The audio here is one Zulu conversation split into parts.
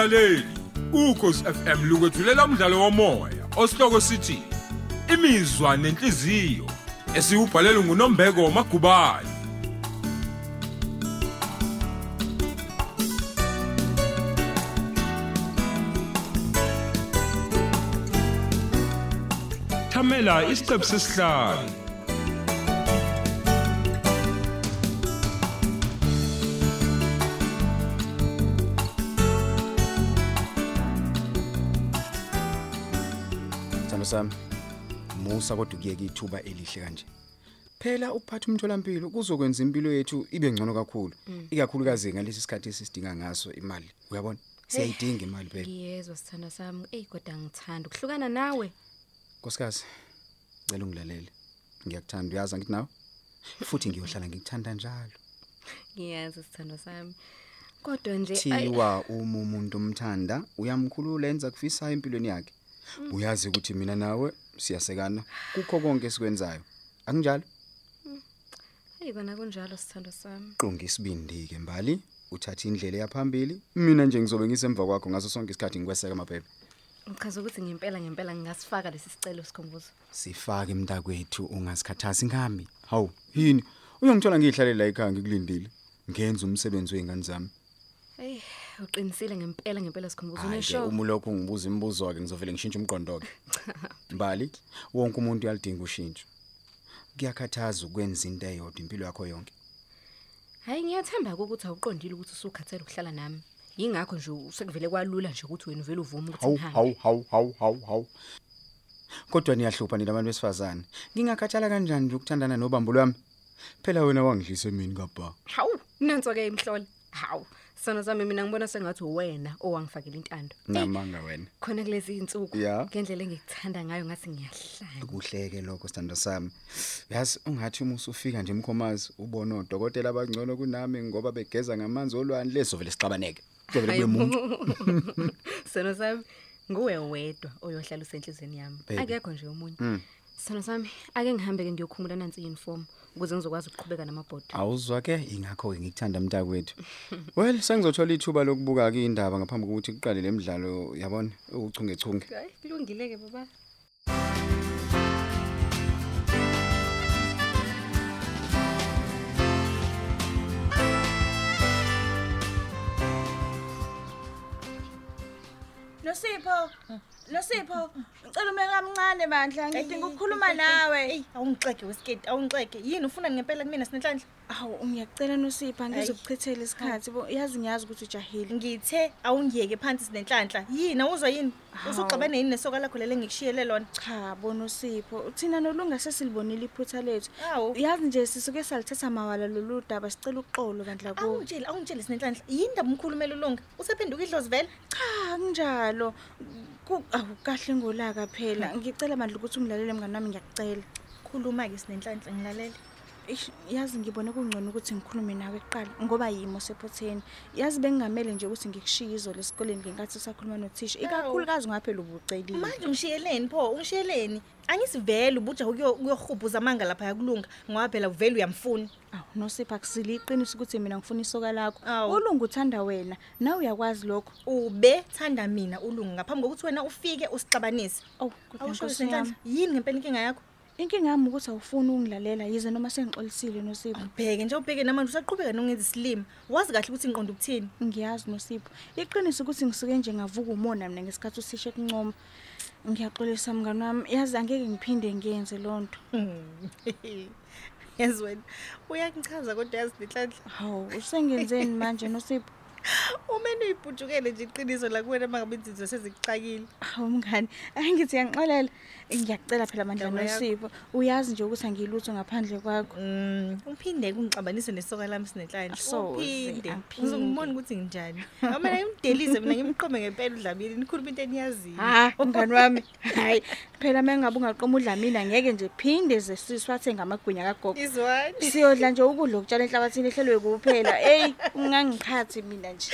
mlaleli ukhosi FM lukwethulela umdlalo womoya osihloko sithi imizwa nenhliziyo esiubhalelwe nguNombeko Magubane. Thamela isiqephu sesihlanu. Sami musa kodwa kuyeke ithuba elihle kanje. Phela ukuphatha umtholampilo kuzokwenza impilo yethu ibe ngcono kakhulu ikakhulukazi ngalesi sikhathi esisidinga ngaso imali. Uyabona? Siyayidinga imali phela. ngiyezwa sithanda sami. Eyi kodwa ngithanda ukuhlukana nawe. Nkosikazi cela ungilalele. Ngiyakuthanda uyazi ngithi nawe? Futhi ngiyohlala ngikuthanda njalo. Ngiyazi sithando sami. Kodwa nje ayi, thiwa uma umuntu umthanda uyamkhulula enza kufisayo empilweni yakhe. Uyazi ukuthi mina nawe siyasekana. Kukho konke esikwenzayo. Akunjalo? Eyi kona kunjalo sithando sami. Qonga isibindi ke mbali. Uthatha indlela yaphambili mina nje ngizobe ngisemva kwakho ngaso sonke isikhathi ngikweseka amaphepha ngichaza ukuthi ngempela ngempela ngingasifaka lesi sicelo sikhumbuzo. Sifake mntakwethu ungasikhathazi ngami hawu yini? Uyongithola ngiyihlalela la ekhaya ngikulindile. Ngenza umsebenzi weingane zami. Eyi. Uqinisile ngempela ngempela sikhumbuzo. Hhayi ke, uneshow uma lokho ngibuza imibuzo ke ngizovele ngishintshe umqondo ke mbali wonke umuntu uyalidinga ushintsho. Kuyakhathaza ukwenza into eyodwa impilo yakho yonke. Hhayi ngiyathemba ukuthi awuqondile ukuthi usukhathele ukuhlala nami. Yingakho nje sekuvele kwalula nje ukuthi wena uvele uvume ukuthi hawu ngihambe hawu hawu hawu hawu hawu. Kodwa niyahlupha nina abantu besifazane. Ngingakhathala kanjani nje ukuthandana nobambo lwami? Phela wena wangidlisa emini kabha hawu nanso-ke imhlole. Hawu sona sami mina ngibona sengathi wena owangifakela intando. Namanga wena khona kulezi iy'nsuku Ya. ngendlela engikuthanda ngayo ngathi ngiyahlanya kuhleke lokho sithando sami. Yazi ungathi uma usufika nje emkhomazi ubone odokotela abangcono kunami ngoba begeza ngamanzi olwandle sovele sixabaneke. Kuzovele kube muntu. Sona sami nguwe wedwa oyohlala usenhlizweni yami. Akekho nje omunye. Mm. Sona sami ake ngihambe-ke ngiyokhumula nansi i-uniform ukuze ngizokwazi ukuqhubeka namabhodi. Awuzwa ke? Ingakho ke ngikuthanda mntakwethu well sengizothola ithuba lokubuka ke indaba ngaphambi kokuthi kuqale lemidlalo yabona? Uchungechunge. Hayi kulungile-ke baba. Nosipho, Nosipho, ngicela ume kamncane bandla, ngidinga ukukhuluma nawe. Ey, awungixeke wesiketi, awungixeke. Yini ufuna ngempela kumina sinenhlanhla? Awu, ngiyacela Nosipho, angizokuchithela isikhathi. bo- Yazi ngiyazi ukuthi ujahile. Ngithe awungiyeke phansi sinenhlanhla. Yini awuzwa yini? Hawu. Usuxabene yini nesoka lakho lele ngikushiyele lona? Cha, bona Nosipho, thina nolunga sesilibonile iphutha lethu. Yazi nje sisuke salithatha mawala lolu daba sicela uxolo bandla kuwe. Awungitsheli, awungitsheli sinenhlanhla. Yini ndaba umkhulumela ulunga? Usephenduka idlozi vele? Cha, kunjalo. Ku awu kahle ngolaka phela. Ngicela bandla ukuthi ungilalele mngani wami ngiyakucela. Khuluma ke sinenhlanhla ngilalela. Eish, yazi ngibone kungcono ukuthi ngikhulume nawe kuqala ngoba yimo sephotheni yazi bengingamele nje ukuthi ngikushiye izolo esikoleni ngenkathi usakhuluma nothisha ikakhulukazi ngaphela ubucelile Manje ungishiyeleni pho? Ungishiyeleni? Angisivele ubuja ukuyohubhuza amanga lapha yakulunga ngoba phela uvele uyamfuna. awu nosipha kusile iqiniso ukuthi mina ngifuna isoka lakho Awu. ulungu uthanda wena nawe uyakwazi lokho Ube thanda mina ulunga ngaphambi kokuthi wena ufike usixabanise. awu kodwa Awusho nkosi yami sinenhlanhla. Yini ngempela inkinga yakho? Inkinga yami ukuthi awufuni ukungilalela yize noma sengixolisile nosipho Bheke nje ubheke namanje usaqhubeka nongenza isilimo. Wazi kahle ukuthi inqondo ukuthini? ngiyazi nosipho iqiniso ukuthi ngisuke nje ngavuka umona mina ngesikhathi usishe kuncoma ngiyaxolisa mngani wami yazi angeke ngiphinde ngiyenze lonto Yazi wena uyangichaza kodwa yazi nenhlanhla. hawu usengenzeni manje nosipho Umene uyibhujukele nje iqiniso la kuwena mangabe izinto sezikuxakile. Hawu mngani, angithi ngiyangixolela. Ngiyakucela phela mandla Ndaba yakho. nosipho. Uyazi nje ukuthi angilutho ngaphandle kwakho. Mm, uphinde kungixabanise nesoka lami sinenhlanhla. Asoze, Uphinde. angiphinde. Uzongibona ukuthi nginjani. Noma mina ngimdelize mina ngimqome ngempela udlamini nikhuluma into eniyaziyo. Ha, mngani wami. Hayi, phela mengabe ungaqoma udlamini angeke nje phinde ze siswathe ngamagwinya kagogo. Izwani. Siyodla nje ukudla okutshala enhlabathini ehlelwe kuphela. Ey, ungangiphathi mina nje.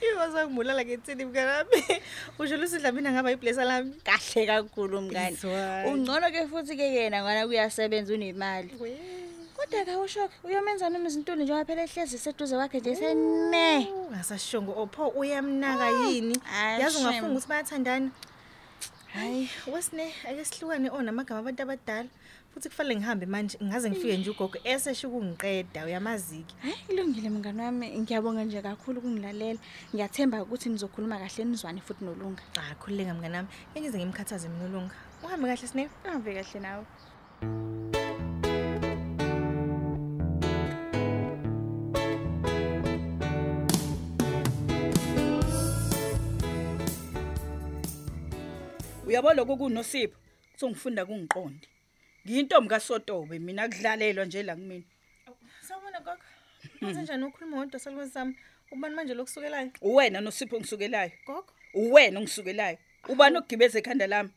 Iwaza ngibulala ngetsini mnganami. Usho lusidlamini ngaba iblessa lami. Kahle kakhulu mngani. Izwani. Ungcono ke futhi ke yena ngana kuyasebenza unemali. We. kodwa ke ushoke uyomenza noma izintuli njengoba phela ehlezi seduze kwakhe nje sene ungasashongo opho uyamnaka yini Hayi, yazi ungafunga shame. ukuthi bayathandana hayi wesine ake sihlukane onamagama abantu abadala futhi kufanele ngihambe manje ngaze ngifike nje ugogo esesho ukungiqeda uyamaziki. Hayi kulungile mngani wami. Ngiyabonga nje kakhulu ukungilalela ngiyathemba ukuthi nizokhuluma kahle nizwane futhi nolunga. Ah khululeka mngani wami. Engize ngimkhathaze mina ulunga. Uhambe kahle sine. Uhambe kahle nawe. Uyabona lokho kunosipho? Songifunda kungiqonde. Ngiyintombi kaSotobe mina kudlalelwa nje la kumina. sawubona gogo kwenze njani ukhuluma ngodwa salukwenzi sami ubani manje lokusukelayo Uwena noSipho ngisukelayo. gogo Uwena ongisukelayo. Ubani ogibeza ekhanda lami?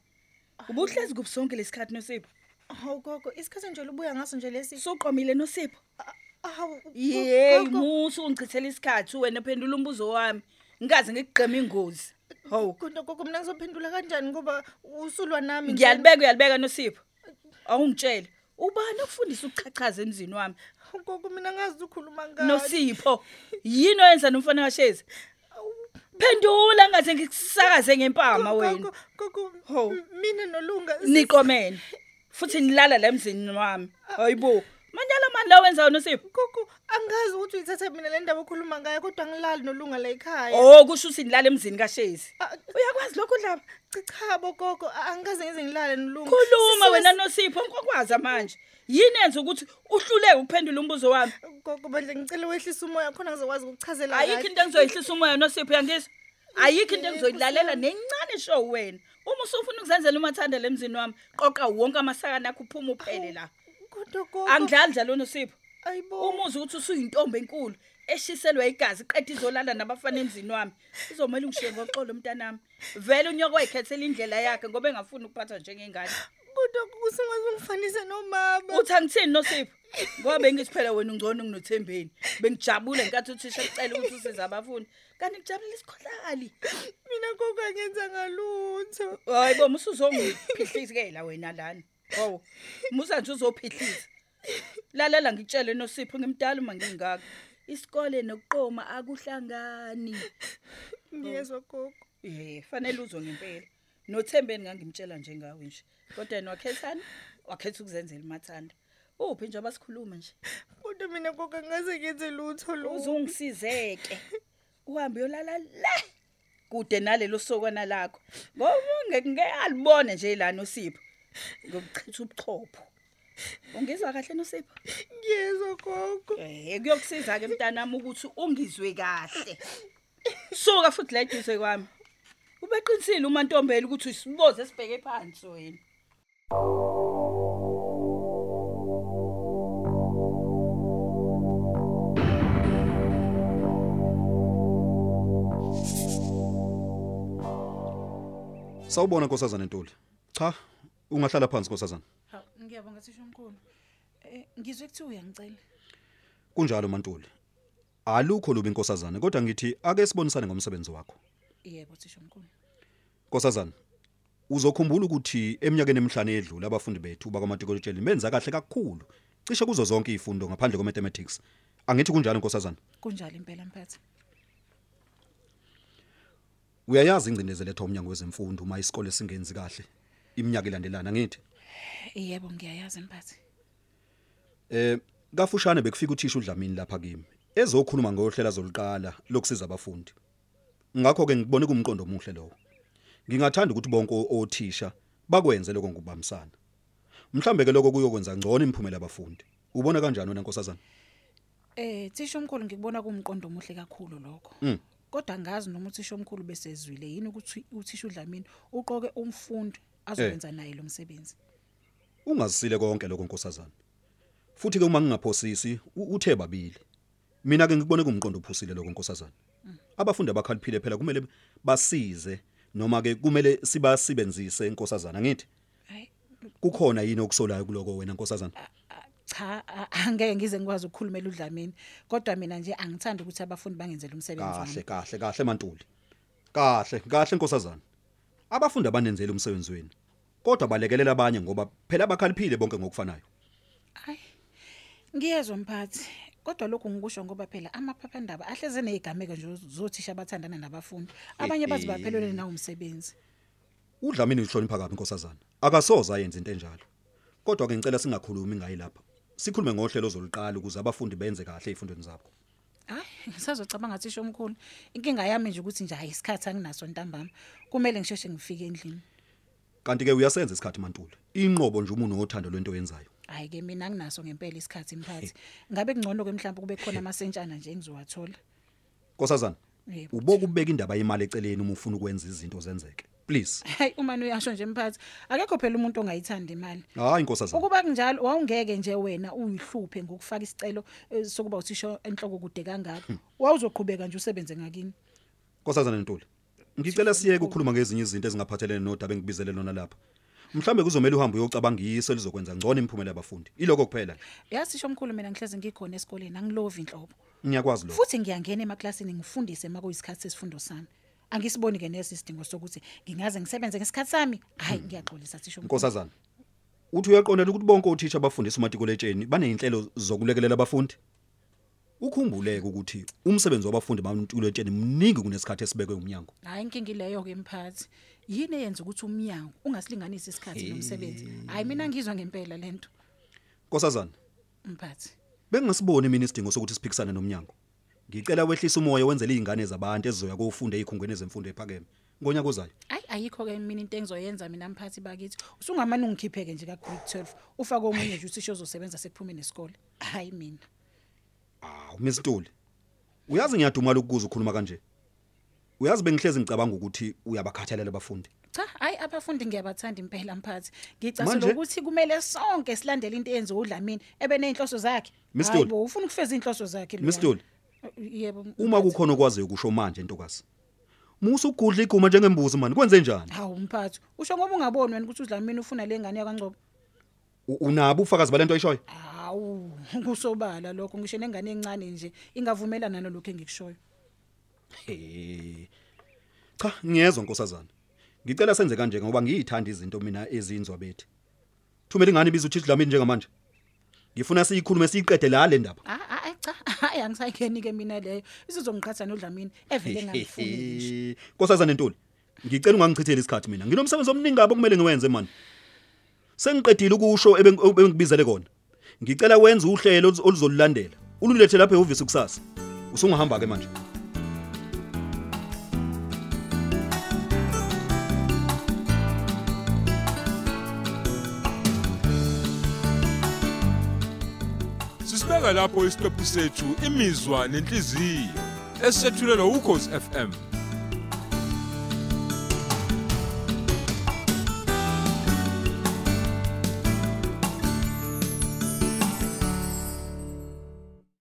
Ubuhlezi kubusonke lesikhathi noSipho. hawu gogo isikhathi nje lubuya ngaso nje lesi Soqomile noSipho. hawu Yey gogo. musu ungichithela isikhathi wena phendula umbuzo wami. Ngikaze ngigqeme ingozi. Hawu. kodwa gogo mina ngizophendula kanjani ngoba usulwa nami nje. Ngiyalibeka uyalibeka noSipho. Awungitshele. Ubani okufundisa ukuchachaza emzini wami? gogo mina ngazi ukhuluma ngani? Nosipho. Yini oyenza nomfana kashezi? Phendula ngaze ngikusakaze ngempama wena Gogo, mina nolunga. Niqomene futhi nilala la emzini wami. Hayibo. Manyala mani la wenzayo nosipho gogo angazi ukuthi uyithatha mina le ndaba okhuluma ngayo kodwa ngilali nolunga la ekhaya. Oh kusho ukuthi nilala emzini kashezi Ah, uyakwazi lokho dlaba cha bo gogo a- angikaze ngize ngilale nolunga khuluma Sisuke wena nosipho ngokwazi manje. Yini yenza ukuthi uhluleke ukuphendula umbuzo wami? Gogo bandle ngicela wehlisa umoya khona ngizokwazi ukuchazela ayikho into engizoyihlisa umoya nosipho yangizwa ayikho into engizoyilalela nencane show wena. Uma usufuna ukuzenzela umathanda lemzini wami qoqa wonke amasakana akho uphuma uphele la. kodwa gogo angidlali njalo nosipho ayibo umuzi ukuthi usuyintombi enkulu eshiselwa igazi qeda izolala nabafana emzini wami izomela ungishiye ngoxolo mntanami. Vele unyoko wayikhethela indlela yakhe ngoba engafuni ukuphatha njengengane. Kodwa kusingaze ungifanise nomama. Uthi angithini nosipho? Ngoba bengisiphela wena ungcono nginothembeni bengijabule nkathi uthisha kucela ukuthi usize abafundi kanti ngijabulele isikhohlakali mina gogo angenza ngalutho. Hayi bo musuzongiphihlizikela wena lana. Hawu musa nje uzophihlisa. Lalela ngitshele nosipho ngimdala uma ngingaka. Isikole nokuqoma akuhlangani. Ngiyezwa gogo. Eh fanele uzwe ngempela. Nothembeni ngangimtshela njengawe nje. Kodwa yena wakhethani wakhetha ukuzenzela imathanda uphi nje abasikhuluma nje? Kodwa mina gogo angaze ngenze lutho lu uzungisizeke uhambe yolala la kude nalelo sokwana lakho. Ngoba ngeke ngeyalibone nje la nosipho. Ngokuchitha ubuchopho ungizwa kahle nosipho? Ngiyezwa gogo. Eh kuyokusiza ke mntanami ukuthi ungizwe kahle. Suka futhi la eduze kwami. Ubeqinisile umantombela ukuthi usiboze sibheke phansi wena. Sawubona nkosazana Ntuli. Cha, ungahlala phansi nkosazana. Ha ngiyabonga thisha omkhulu. Eh ngizwe kuthi uyangicela. Kunjalo Mantuli. Alukho lubi nkosazana, kodwa ngithi ake sibonisane ngomsebenzi wakho. Yebo thisha omkhulu. Nkosazana, uzokhumbula ukuthi eminyakeni emihlanu edlule abafundi bethu bakwaMatriculation benza kahle kakhulu. Cishe kuzo zonke izifundo ngaphandle kwe-mathematics. Angithi kunjalo nkosazana. Kunjalo impela mphathi. Uyayazi ingcindezelo ethu umnyango wezemfundo uma isikole singenzi kahle iminyaka ilandelana ngithi. Yebo ngiyayazi mphathi. Eh kafushane bekufika uthisha uDlamini lapha kimi. Ezokhuluma ngohlela zoluqala lokusiza abafundi. Ngakho ke ngibone kumqondo omuhle lowo. Ngingathanda ukuthi bonke othisha bakwenze lokho ngokubambisana. Mhlambe ke lokho kuyokwenza ngcono imphumela abafundi. Ubona kanjani wena nkosazana? Eh thisha omkhulu ngikubona kumqondo omuhle kakhulu lokho. Mm. Kodwa ngazi noma uthisha omkhulu besezwile yini ukuthi uthisha uDlamini uqoke umfundi azokwenza naye lo msebenzi. Ungazisile konke lokho nkosazana. Futhi ke uma ngingaphosisi u- uthe babili. Mina ke ngikubone kumqondo ophusile lokho nkosazana. Abafundi abakhaliphile phela kumele basize noma ke kumele sibasebenzise inkosazana ngithi. Hayi Kukhona yini okusolayo kuloko wena nkosazana? cha a- angeke ngize ngikwazi ukukhulumela uDlamini kodwa mina nje angithandi ukuthi abafundi bangenzele umsebenzi wami. Kahle kahle kahle Mantuli. Kahle kahle nkosazana. Abafundi abanenzele umsebenzi wenu. Kodwa balekelela abanye ngoba phela abakhaliphile bonke ngokufanayo. Hayi. Ngiyezwa mphathi. Kodwa lokhu ngikusho ngoba phela amaphephandaba ahleze nezigameko nje zothisha abathandana nabafundi. Abanye bazi baphelele na umsebenzi. Udlamini uhlonipha kabi inkosazana. Akasoza ayenze into enjalo. Kodwa ke ngicela singakhulumi ngayi lapha. Sikhulume ngohlelo ozoluqala ukuze abafundi benze kahle ezifundweni zabo. Hayi, ngisazocabanga ngathi omkhulu. Inkinga yami nje ukuthi nje hayi isikhathi anginaso ntambama. Kumele ngisheshe ngifike endlini. Kanti ke uyasenza isikhathi mantule. Inqobo nje umuntu ngothando lwento yenzayo. Hayi ke mina anginaso ngempela isikhathi mphathi. Ngabe kungcono ke mhlawumbe kube khona amasentshana nje engizowathola. Nkosazana, Yebo. uboku ubeka indaba yemali eceleni uma ufuna ukwenza izinto zenzeke. Please. Hayi uma uyasho nje mphathi, akekho phela umuntu ongayithanda imali. Hayi nkosazana. Ukuba kunjalo wawungeke nje wena uyihluphe ngokufaka isicelo eh, sokuba uthisha enhloko kude kangaka. Wawuzoqhubeka nje usebenze ngakini. Nkosazana Ntuli. Ngicela siyeke ukukhuluma ngezinye izinto ezingaphathelene nodaba engibizele lona lapha. Mhlambe kuzomela uhambe uyocabangisa elizokwenza ngcono imphumela yabafundi. Iloko kuphela. Yasisho omkhulu mina ngihleze ngikhona esikoleni angilovi inhlobo. Ngiyakwazi lokho. Futhi ngiyangena emaklasini ngifundise makuyisikhathi sesifundo sami. Angisiboni ke nesidingo sokuthi ngingaze ngisebenze ngesikhathi sami. Hayi ngiyaxolisa sisho omkhulu. Nkosazana. Uthi uyaqonela ukuthi bonke othisha abafundisa umatikuletsheni banezinhlelo zokulekelela abafundi. Ukhumbuleke ukuthi umsebenzi wabafundi bamantikuletsheni mningi kunesikhathi esibekwe umnyango. Hayi inkingi leyo ke mphathi. Yini eyenza ukuthi umnyango ungasilinganisi isikhathi nomsebenzi? Hayi mina ngizwa ngempela lento Nkosazana, mphathi. bengingasiboni mina isidingo sokuthi siphikisane nomnyango. Ngicela wehlisa umoya wenzele izingane zabantu ezizoya kufunda ezikhungweni zemfundo ephakeme. Ngonyaka ozayo. Ayi ayikho ke mina into engizoyenza mina mphathi bakithi. Usungamane ungikhipheke nje ka grade 12. Ufake omunye nje usisho ozosebenza sekuphumeni nesikole. Hayi mina. Awu Miss Ntuli. Uyazi ngiyadumala ukukuza ukukhuluma kanje. Uyazi bengihlezi ngicabanga ukuthi uyabakhathalela abafundi. Cha, hayi abafundi ngiyabathanda impela mphathi. Ngicasela Manje- ukuthi kumele sonke silandele into eyenziwe uDlamini ebe nezinhloso zakhe. Miss Hayi Ntuli. bo ufuna ukufeza inhloso zakhe lo. Miss Ntuli, Yebo. uma kukhona okwaziyo ukusho manje ntokazi. Musa ugudla iguma njengembuzi mani kwenze njani? Hawu mphathi. Usho ngoba ungaboni wena ukuthi uDlamini ufuna lengane yakwaNgcobo. U- Unabo ufakazi balento oyishoyo? Hawu, kusobala lokho ngisho nengane encane nje ingavumelana nalokho engikushoyo. He. Cha, ngiyezwa nkosazana. Ngicela senze kanje ngoba ngiyithanda izinto mina ezinzwa bethi. Thumela ingane ibiza uthi Dlamini njengamanje. Ngifuna siyikhulume siyiqede la le ndaba. Ah ah cha, hayi angisayikeni ke mina leyo. Isizongiqhatha noDlamini evele ngangifuni ngisho. Nkosazana Ntuli, ngicela ungangichithele isikhathi mina. Nginomsebenzi omningi kabi okumele ngiwenze man. Sengiqedile ukusho ebeng- ebengibizele kona. Ngicela wenze uhlelo oluz- oluzolulandela. Ululethe lapha ehhovisi kusasa. Usungahamba ke manje. Sisibeka lapho isiqephu sethu imizwa nenhliziyo. Esethulelwa ukhozi FM